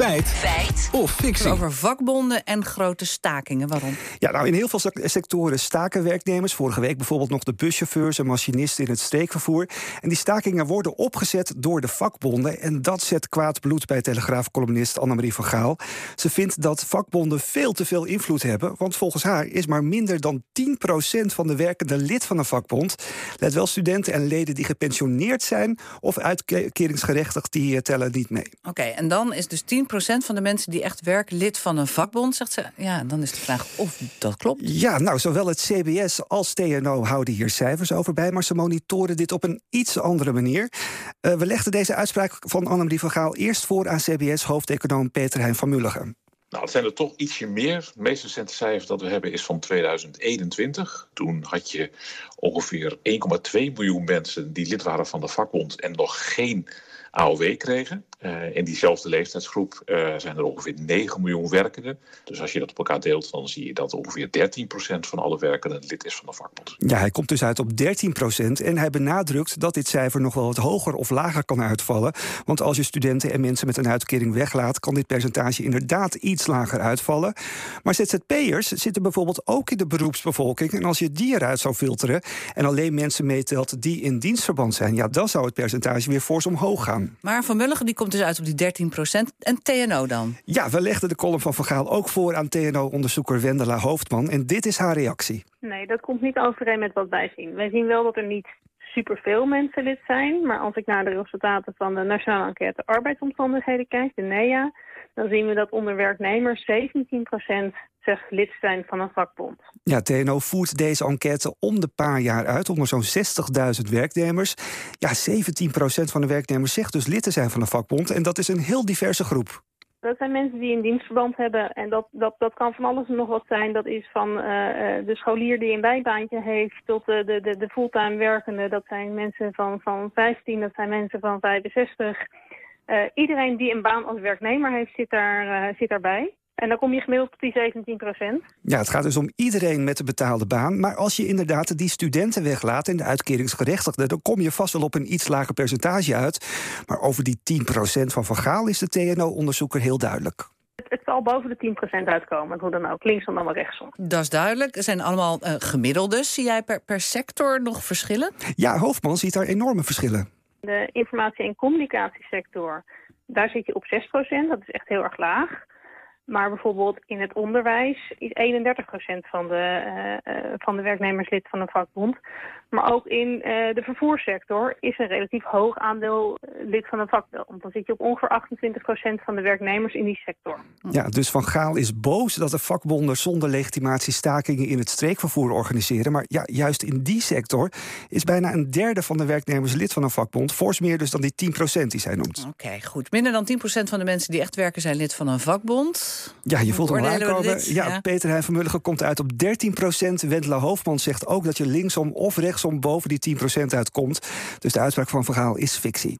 Feit. Feit. Of fictie. Over vakbonden en grote stakingen. Waarom? Ja, nou, in heel veel sectoren staken werknemers. Vorige week bijvoorbeeld nog de buschauffeurs en machinisten in het streekvervoer. En die stakingen worden opgezet door de vakbonden. En dat zet kwaad bloed bij Telegraaf-columnist Annemarie van Gaal. Ze vindt dat vakbonden veel te veel invloed hebben. Want volgens haar is maar minder dan 10% van de werkende lid van een vakbond. Let wel, studenten en leden die gepensioneerd zijn of uitkeringsgerechtigd, die eh, tellen niet mee. Oké, en dan is dus 10% van de mensen die echt werken lid van een vakbond, zegt ze. Ja, dan is de vraag of dat klopt. Ja, nou, zowel het CBS als TNO houden hier cijfers over bij, maar ze monitoren dit op een iets andere manier. Uh, we legden deze uitspraak van Annemarie van Gaal eerst voor aan CBS-hoofdeconoom Peter Hein van Mulligen. Nou, het zijn er toch ietsje meer. Het meest recente cijfer dat we hebben is van 2021. Toen had je ongeveer 1,2 miljoen mensen die lid waren van de vakbond en nog geen AOW kregen. Uh, in diezelfde leeftijdsgroep uh, zijn er ongeveer 9 miljoen werkenden. Dus als je dat op elkaar deelt, dan zie je dat ongeveer 13% van alle werkenden lid is van de vakbond. Ja, hij komt dus uit op 13% en hij benadrukt dat dit cijfer nog wel wat hoger of lager kan uitvallen. Want als je studenten en mensen met een uitkering weglaat, kan dit percentage inderdaad iets lager uitvallen. Maar ZZP'ers zitten bijvoorbeeld ook in de beroepsbevolking. En als je die eruit zou filteren en alleen mensen meetelt die in dienstverband zijn, ja, dan zou het percentage weer fors omhoog gaan. Maar Van Mulligen die komt dus uit op die 13% En TNO dan? Ja, we legden de column van Vergaal ook voor aan TNO-onderzoeker Wendela Hoofdman. En dit is haar reactie. Nee, dat komt niet overeen met wat wij zien. Wij zien wel dat er niet superveel mensen lid zijn. Maar als ik naar de resultaten van de Nationale Enquête Arbeidsomstandigheden kijk, de NEA... dan zien we dat onder werknemers 17% zeg lid zijn van een vakbond. Ja, TNO voert deze enquête om de paar jaar uit onder zo'n 60.000 werknemers. Ja, 17% van de werknemers zegt dus lid te zijn van een vakbond. En dat is een heel diverse groep. Dat zijn mensen die een dienstverband hebben. En dat, dat, dat kan van alles en nog wat zijn. Dat is van uh, de scholier die een bijbaantje heeft tot de, de, de fulltime werkende. Dat zijn mensen van, van 15, dat zijn mensen van 65. Uh, iedereen die een baan als werknemer heeft, zit, daar, uh, zit daarbij. En dan kom je gemiddeld op die 17 procent. Ja, het gaat dus om iedereen met een betaalde baan. Maar als je inderdaad die studenten weglaat en de uitkeringsgerechtigden... dan kom je vast wel op een iets lager percentage uit. Maar over die 10 procent van Van Gaal is de TNO-onderzoeker heel duidelijk. Het, zal boven de 10% uitkomen, hoe dan ook, linksom dan wel rechtsom. Dat is duidelijk. Er zijn allemaal uh, gemiddeldes. Zie jij per, per sector nog verschillen? Ja, Hoofdman ziet daar enorme verschillen. De informatie- en communicatiesector, daar zit je op 6%. Dat is echt heel erg laag. Maar bijvoorbeeld in het onderwijs is 31% van de, uh, uh, van de werknemers lid van een vakbond. Maar ook in uh, de vervoerssector is een relatief hoog aandeel lid van een vakbond. Dan zit je op ongeveer 28% van de werknemers in die sector. Ja, dus Van Gaal is boos dat de vakbonden zonder legitimatie stakingen in het streekvervoer organiseren. Maar ja, juist in die sector is bijna een derde van de werknemers lid van een vakbond. Fors meer dus dan die 10% die zij noemt. Oké, goed. Minder dan 10% van de mensen die echt werken zijn lid van een vakbond. Ja, je voelt hem aankomen. Ja, ja, Peter Heijn van Mulligen komt uit op 13 procent. Wendela Hoofdman zegt ook dat je linksom of rechtsom boven die 10 procent uitkomt. Dus de uitspraak van Verhaal is fictie.